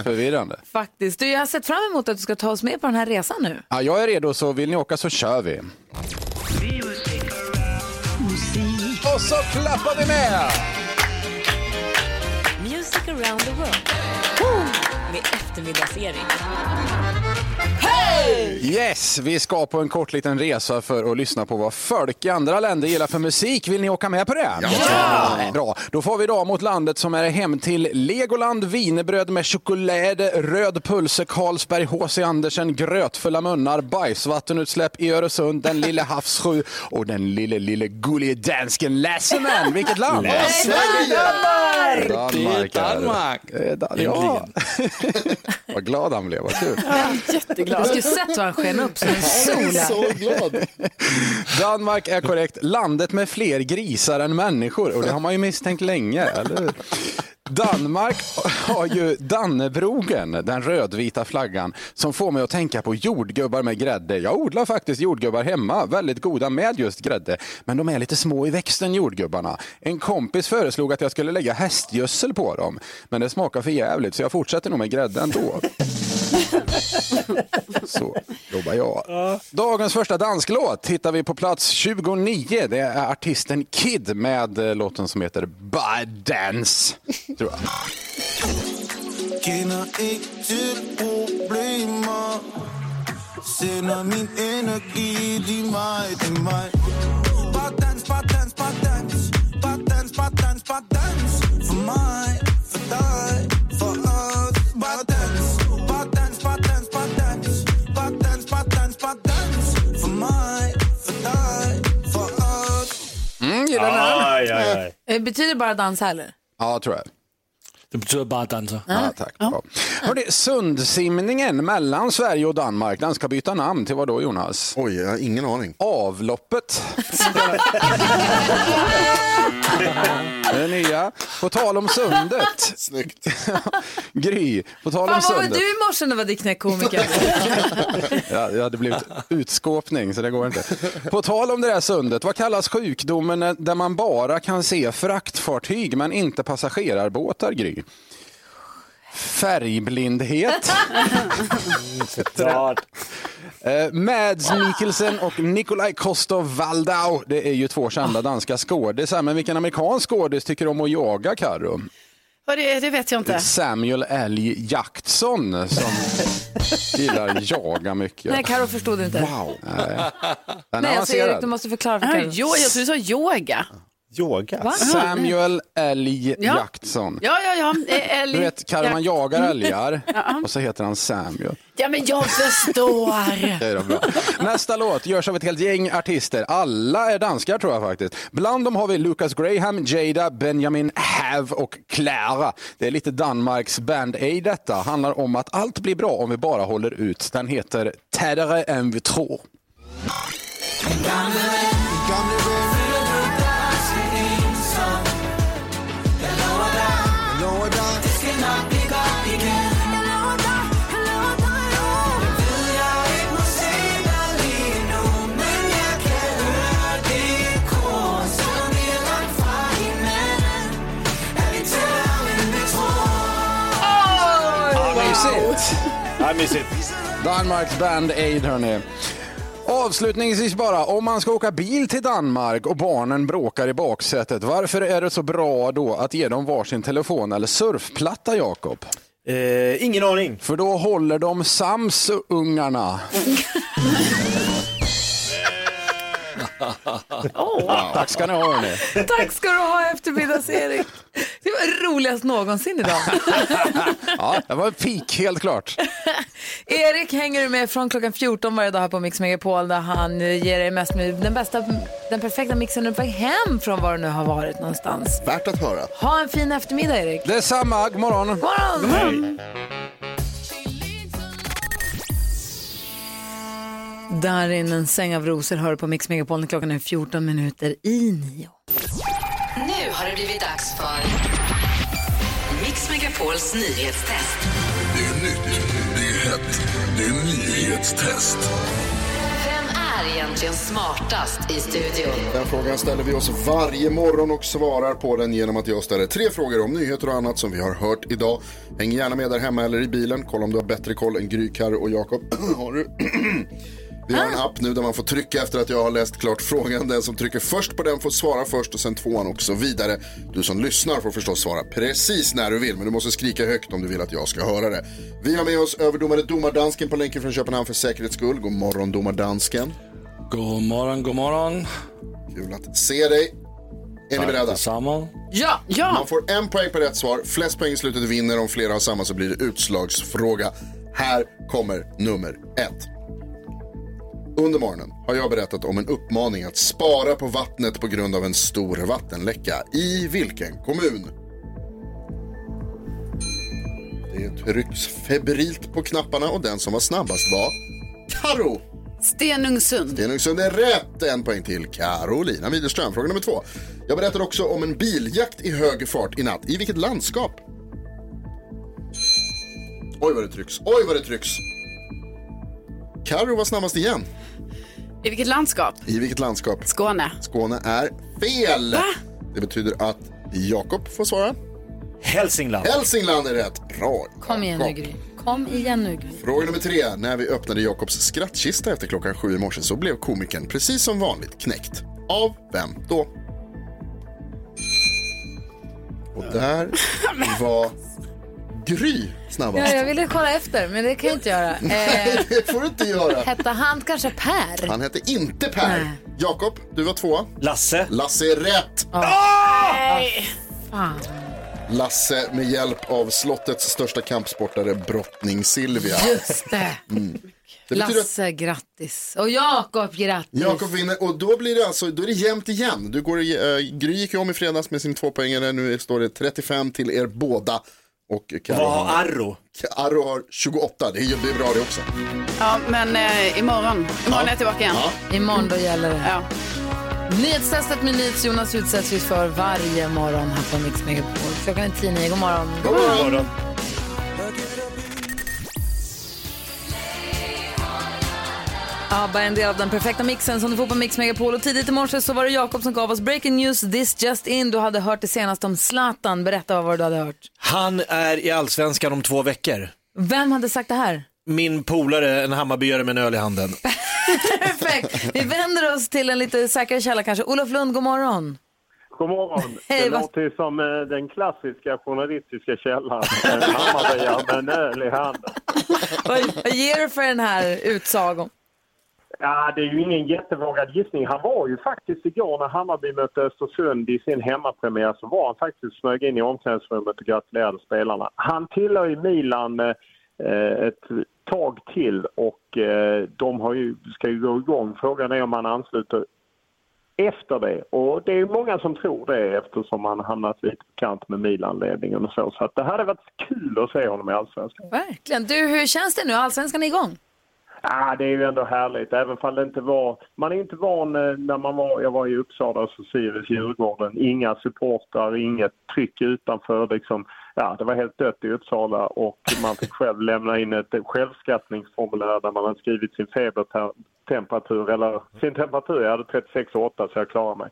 Förvirrande. Faktiskt. Du, jag har sett fram emot att du ska ta oss med på den här resan nu. Ja, jag är redo, så vill ni åka så kör vi. Och så klappar vi med! Music around the world. Med Yes, vi ska på en kort liten resa för att lyssna på vad folk i andra länder gillar för musik. Vill ni åka med på det? Ja! Bra, då får vi idag mot landet som är hem till Legoland, wienerbröd med choklad, röd pulse, Carlsberg, H.C. Andersen, grötfulla munnar, bajsvattenutsläpp i Öresund, den lille havsfru och den lille, lille gullige dansken Lasseman. Vilket land? Danmark! Danmark. Det är Danmark. Ja. <laughs> vad glad han blev, vad kul. Jätteglad. Du skulle sett vad han sken upp som en sol. här. glad. Danmark är korrekt. Landet med fler grisar än människor. Och det har man ju misstänkt länge, eller hur? Danmark har ju Dannebrogen, den rödvita flaggan, som får mig att tänka på jordgubbar med grädde. Jag odlar faktiskt jordgubbar hemma, väldigt goda med just grädde. Men de är lite små i växten, jordgubbarna. En kompis föreslog att jag skulle lägga hästgödsel på dem. Men det smakar för jävligt så jag fortsätter nog med grädde ändå. Så jobbar jag. Dagens första dansklåt hittar vi på plats 29. Det är artisten Kid med eh, låten som heter Bad Dance. Tror jag. Mm, gillar den här? Aj, aj, aj. Eh, Betyder bara dansa eller? Ja, tror jag. Det betyder bara dansa. Ja, tack. Ja. Hörrni, sundsimningen mellan Sverige och Danmark, den ska byta namn till vad då Jonas? Oj, jag har ingen aning. Avloppet. <laughs> det nya. På tal om sundet. Snyggt. <laughs> Gry, på tal om Fan, vad var sundet. du i morse när du var ditt knäckkomiker? <laughs> Ja, det hade blivit utskåpning så det går inte. På tal om det där sundet, vad kallas sjukdomen där man bara kan se fraktfartyg men inte passagerarbåtar, Gry? Färgblindhet. <laughs> Såklart. Eh, Mads Mikkelsen och Nikolaj Kostov-Waldau, det är ju två kända danska skådisar. Men vilken amerikansk skådis tycker om att jaga, Karo? Vad det, det vet jag inte. Samuel L. Jackson som <laughs> gillar jaga mycket. Nej, Karo förstod inte. Wow. Nej. Nej, alltså, Erik, du måste förklara för Ah, Karo. jo, jag tror du sa yoga. Yoga? Va? Samuel L. Ja. Jackson. Ja, ja, ja. eh, Älg. Du vet, Karo, man jagar älgar <laughs> Ja. och så heter han Samuel. Ja, men jag förstår. <laughs> Det är bra. Nästa låt görs av ett helt gäng artister. Alla är danskar tror jag faktiskt. Bland dem har vi Lucas Graham, Jada, Benjamin Hav och Clara. Det är lite Danmarks Band Aid detta. Handlar om att allt blir bra om vi bara håller ut. Den heter Tädare än vi tror. Lover dig, Ja, mysigt. Danmarks Band Aid, hörni. Avslutningsvis bara, om man ska åka bil till Danmark och barnen bråkar i baksätet, varför är det så bra då att ge dem varsin telefon eller surfplatta, Jakob? Eh, ingen aning. För då håller de sams, ungarna. <laughs> Tack ska ni ha, hörni. Tack ska du ha eftermiddags-Erik. Det var roligast någonsin idag. <laughs> Ja, det var en pik, helt klart. Erik hänger du med från klockan 14 varje dag här på Mix Megapol där han ger dig mest med den bästa, den perfekta mixen när du är hem från var du nu har varit någonstans. Värt att höra. Ha en fin eftermiddag Erik. Detsamma, god morgon. God morgon. God morgon. Darin, en säng av rosor, hör på Mix Megapol klockan är 14 minuter i nio. Nu har det blivit dags för Mix Megapols nyhetstest. Det är nytt, det är hett, det är nyhetstest. Vem är egentligen smartast i studion? Den frågan ställer vi oss varje morgon och svarar på den genom att jag ställer tre frågor om nyheter och annat som vi har hört idag. Häng gärna med där hemma eller i bilen. Kolla om du har bättre koll än Gry, Karo och Jakob. <clears throat> har du? <clears throat> Vi har en app nu där man får trycka efter att jag har läst klart frågan. Den som trycker först på den får svara först och sen tvåan och så vidare. Du som lyssnar får förstås svara precis när du vill, men du måste skrika högt om du vill att jag ska höra det. Vi har med oss överdomare Domardansken på länken från Köpenhamn för säkerhets skull. God morgon Domardansken. God morgon, god morgon. Kul att se dig. Är ni beredda? Detsamma. Ja, ja. Man får en poäng per rätt svar. Flest poäng i slutet vinner. Om flera har samma så blir det utslagsfråga. Här kommer nummer ett. Under morgonen har jag berättat om en uppmaning att spara på vattnet på grund av en stor vattenläcka. I vilken kommun? Det trycks febrilt på knapparna och den som var snabbast var Karo. Stenungsund. Stenungsund är rätt. En poäng till Carolina Widerström. Fråga nummer två. Jag berättar också om en biljakt i hög fart i natt. I vilket landskap? Oj vad det trycks. Oj vad det trycks. Karo var snabbast igen. I vilket landskap? I vilket landskap? Skåne. Skåne är fel. Det betyder att Jakob får svara. Hälsingland. Hälsingland är rätt. Bra. Kom igen nu Gry. Kom igen nu Gry. Fråga nummer tre. När vi öppnade Jakobs skrattkista efter klockan sju i morse så blev komikern precis som vanligt knäckt. Av vem då? Och där <laughs> var Gry snabbast. Ja, jag ville kolla efter, men det kan jag inte göra. <laughs> Nej, Eh, det får du inte göra. hette han kanske Per? Han hette inte Per. Jakob, du var tvåa. Lasse. Lasse är rätt. Nej. Fan. Lasse med hjälp av slottets största kampsportare, brottning Silvia. Just det. Mm. Det betyder att Lasse, grattis. Och Jakob, grattis. Jakob vinner och då blir det alltså, då är det jämnt igen. Du går, uh, Gry gick ju om i fredags med sin tvåpoängare, nu står det 35 till er båda. Och Karo Vad har Arro? Arro har 28, det är, det är bra det också. Ja, men eh, imorgon. Imorgon är jag tillbaka igen. Imorgon då gäller det. Ja. Nyhetstestet med NyhetsJonas utsätts vi för varje morgon här på Mix Megapol. Klockan är 10 God morgon. God morgon. ABBA är en del av den perfekta mixen som du får på Mix Megapol. Och tidigt i morse så var det Jakob som gav oss breaking news this just in. Du hade hört det senast om Zlatan. Berätta vad du hade hört. Han är i allsvenskan om två veckor. Vem hade sagt det här? Min polare, en Hammarbyare med en öl i handen. <laughs> Perfekt. Vi vänder oss till en lite säkrare källa kanske. Olof Lund, god morgon. God morgon. <laughs> Hej, det vad- låter ju som eh, den klassiska journalistiska källan. En Hammarbyare med en öl i handen. <laughs> Vad, vad ger du för den här utsagon? Ja, det är ju ingen jättevågad gissning. Han var ju faktiskt igår när Hammarby mötte Östersund i sin hemmapremiär så var han faktiskt smög in i omklädningsrummet och gratulerade spelarna. Han tillhör ju Milan eh, ett tag till och eh, de har ju, ska ju gå igång. Frågan är om han ansluter efter det. Och det är ju många som tror det eftersom han hamnat lite på kant med Milan-ledningen och så. Så att det hade varit kul att se honom i Allsvenskan. Verkligen. Du, hur känns det nu? Allsvenskan är igång. Ah, det är ju ändå härligt, även om det inte var... Man är inte van eh, när man var... Jag var i Uppsala och så Sirius Djurgården. Inga supportrar, inget tryck utanför. Liksom, ja, det var helt dött i Uppsala och man fick själv lämna in ett självskattningsformulär där man hade skrivit sin febertemperatur, eller sin temperatur. Jag hade 36,8 så jag klarade mig.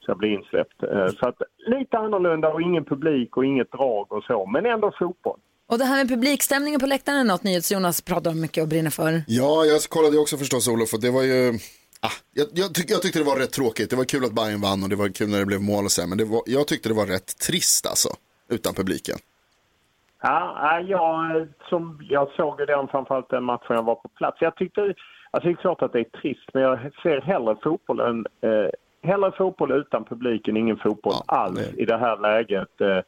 Så jag blev insläppt. Eh, så att lite annorlunda och ingen publik och inget drag och så, men ändå fotboll. Och det här med publikstämningen på läktaren är något NyhetsJonas pratar om mycket och brinner för. Ja, jag kollade ju också förstås Olof och det var ju, ah, jag, jag, tyck, jag tyckte det var rätt tråkigt. Det var kul att Bayern vann och det var kul när det blev mål och så men det var, jag tyckte det var rätt trist alltså, utan publiken. Ja, ja, jag, som, jag såg den framförallt den matchen jag var på plats. Jag tyckte, alltså det är klart att det är trist, men jag ser hellre fotboll än, eh, hellre fotboll utan publik än ingen fotboll alls i det här läget. Eh,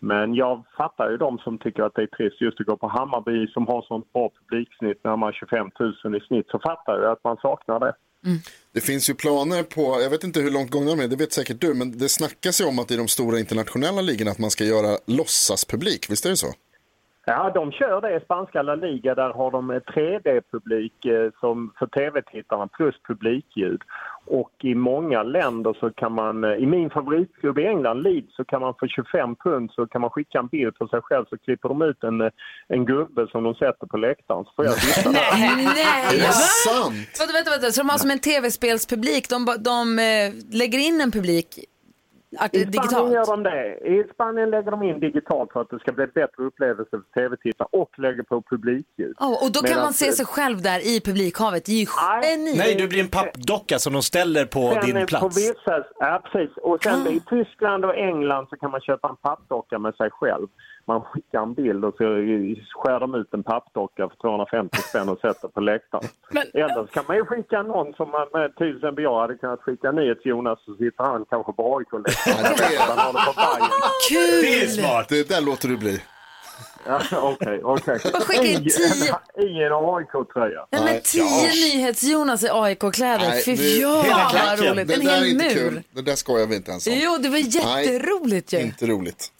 men jag fattar ju de som tycker att det är trist just att gå på Hammarby som har sånt bra publiksnitt, när man har 25 000 i snitt, så fattar jag att man saknar det. Det finns ju planer på, jag vet inte hur långt gångna de är, det vet säkert du, men det snackas ju om att i de stora internationella ligorna att man ska göra låtsaspublik, visst är det så? Ja, de kör det i spanska La Liga. Där har de 3D-publik eh, som för tv-tittarna plus publikljud. Och i många länder så kan man, eh, i min favoritklubb i England, Leeds, så kan man för 25 pund så kan man skicka en bild på sig själv så klipper de ut en, eh, en gubbe som de sätter på läktaren så får jag sitta där. Nej, <laughs> Är det va? sant? Vänta, vänta, vänta. Så de har som en tv-spelspublik, de, de eh, lägger in en publik art- I Spanien digitalt? gör de det. I Spanien lägger de in digitalt för att det ska bli bättre upplevelse för tv-tittare och lägger på publikljud. Ja, och då kan Medan- man se sig själv där i publikhavet. Det är ju geni. Nej, du blir en pappdocka som de ställer på Sen din är På plats. vissa, ja, precis. Och sen i Tyskland och England så kan man köpa en pappdocka med sig själv. Man skickar en bild och så skär de ut en pappdocka för 250 spänn och sätter på läktaren. Eller så kan man ju skicka någon som man, med, till exempel jag hade kunnat skicka NyhetsJonas så sitter han kanske på AIK-läktaren. Kul! Det är smart. Det där låter du bli. Ja, Okej, okej. <laughs> Skicka in tio- I en AIK-tröja. Nej, men tio NyhetsJonas i AIK-kläder. Fy fan vad roligt. Det En hel inte mur. kul. Det där skojar vi inte ens om. Jo, det var jätteroligt ju. Inte roligt.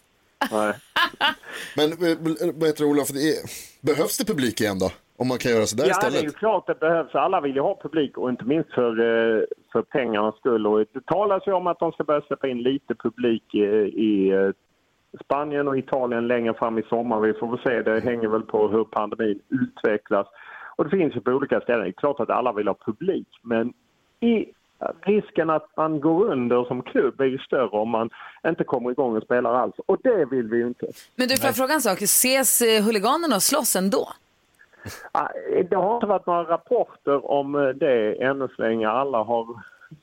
Men eh, vad heter det Olof, behövs det publik igen då? Om man kan göra sådär Ja, det är istället? ju klart det behövs. Alla vill ju ha publik och inte minst för, eh, för pengarnas skull. Och det talas ju om att de ska börja släppa in lite publik eh, i Spanien och Italien längre fram i sommar. Vi får väl se, det hänger väl på hur pandemin utvecklas. Och det finns ju på olika ställen. Det är klart att alla vill ha publik, men i risken att man går under som klubb är ju större om man inte kommer igång och spelar alls. Och det vill vi ju inte. Men du, får jag fråga en sak? Ses eh, huliganerna och slåss ändå? Det har inte varit några rapporter om eh, det ännu så länge. Alla har...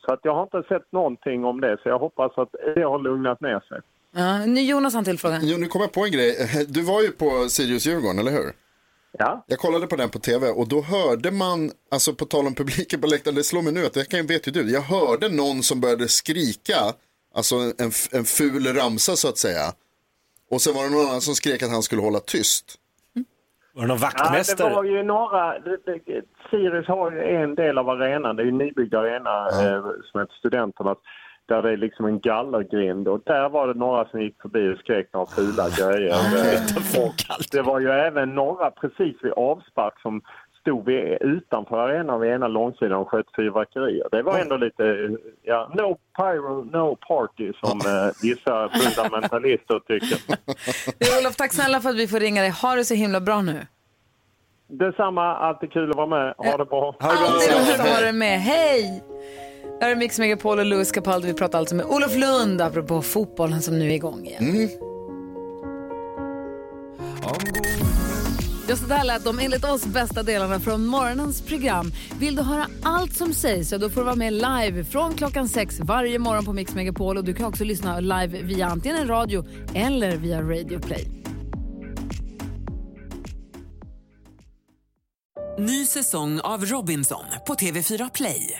Så att jag har inte sett någonting om det, så jag hoppas att det har lugnat ner sig. Ja, nu Jonas har en till fråga. Jo, nu kom jag på en grej. Du var ju på Sirius-Djurgården, eller hur? Ja. Jag kollade på den på tv och då hörde man, alltså på tal om publiken på läktaren, det slår mig nu att det kan, vet ju du, jag hörde någon som började skrika, alltså en, en ful ramsa så att säga. Och sen var det någon annan som skrek att han skulle hålla tyst. Var det någon Ja, det var ju några... Det, det, Sirius har ju en del av arenan, det är ju en nybyggd arena eh, som heter Studenternas, där det är liksom en gallergrind och där var det några som gick förbi och skrek några fula grejer. <laughs> Eh, och det var ju även några precis vid avspark som stod vid, utanför arenan vid ena långsidan och sköt fyrverkerier. Det var ändå lite, eh, ja, no pyro, no party som eh, vissa <laughs> fundamentalister tycker. Du, <laughs> Olof, tack snälla för att vi får ringa dig. Ha det så himla bra nu. Detsamma, alltid kul att vara med. Ha det bra. Alltid roligt att ha dig med. Hej! Det här är Mix Megapol och Louis Capaldi. Vi pratar alltså med Olof Lund apropå fotbollen som nu är igång igen. Just det där lät de enligt oss bästa delarna från morgonens program. Vill du höra allt som sägs så då får du vara med live från klockan sex varje morgon på Mix Megapol. Och du kan också lyssna live via antingen en radio eller via Radio Play. Ny säsong av Robinson på TV4 Play.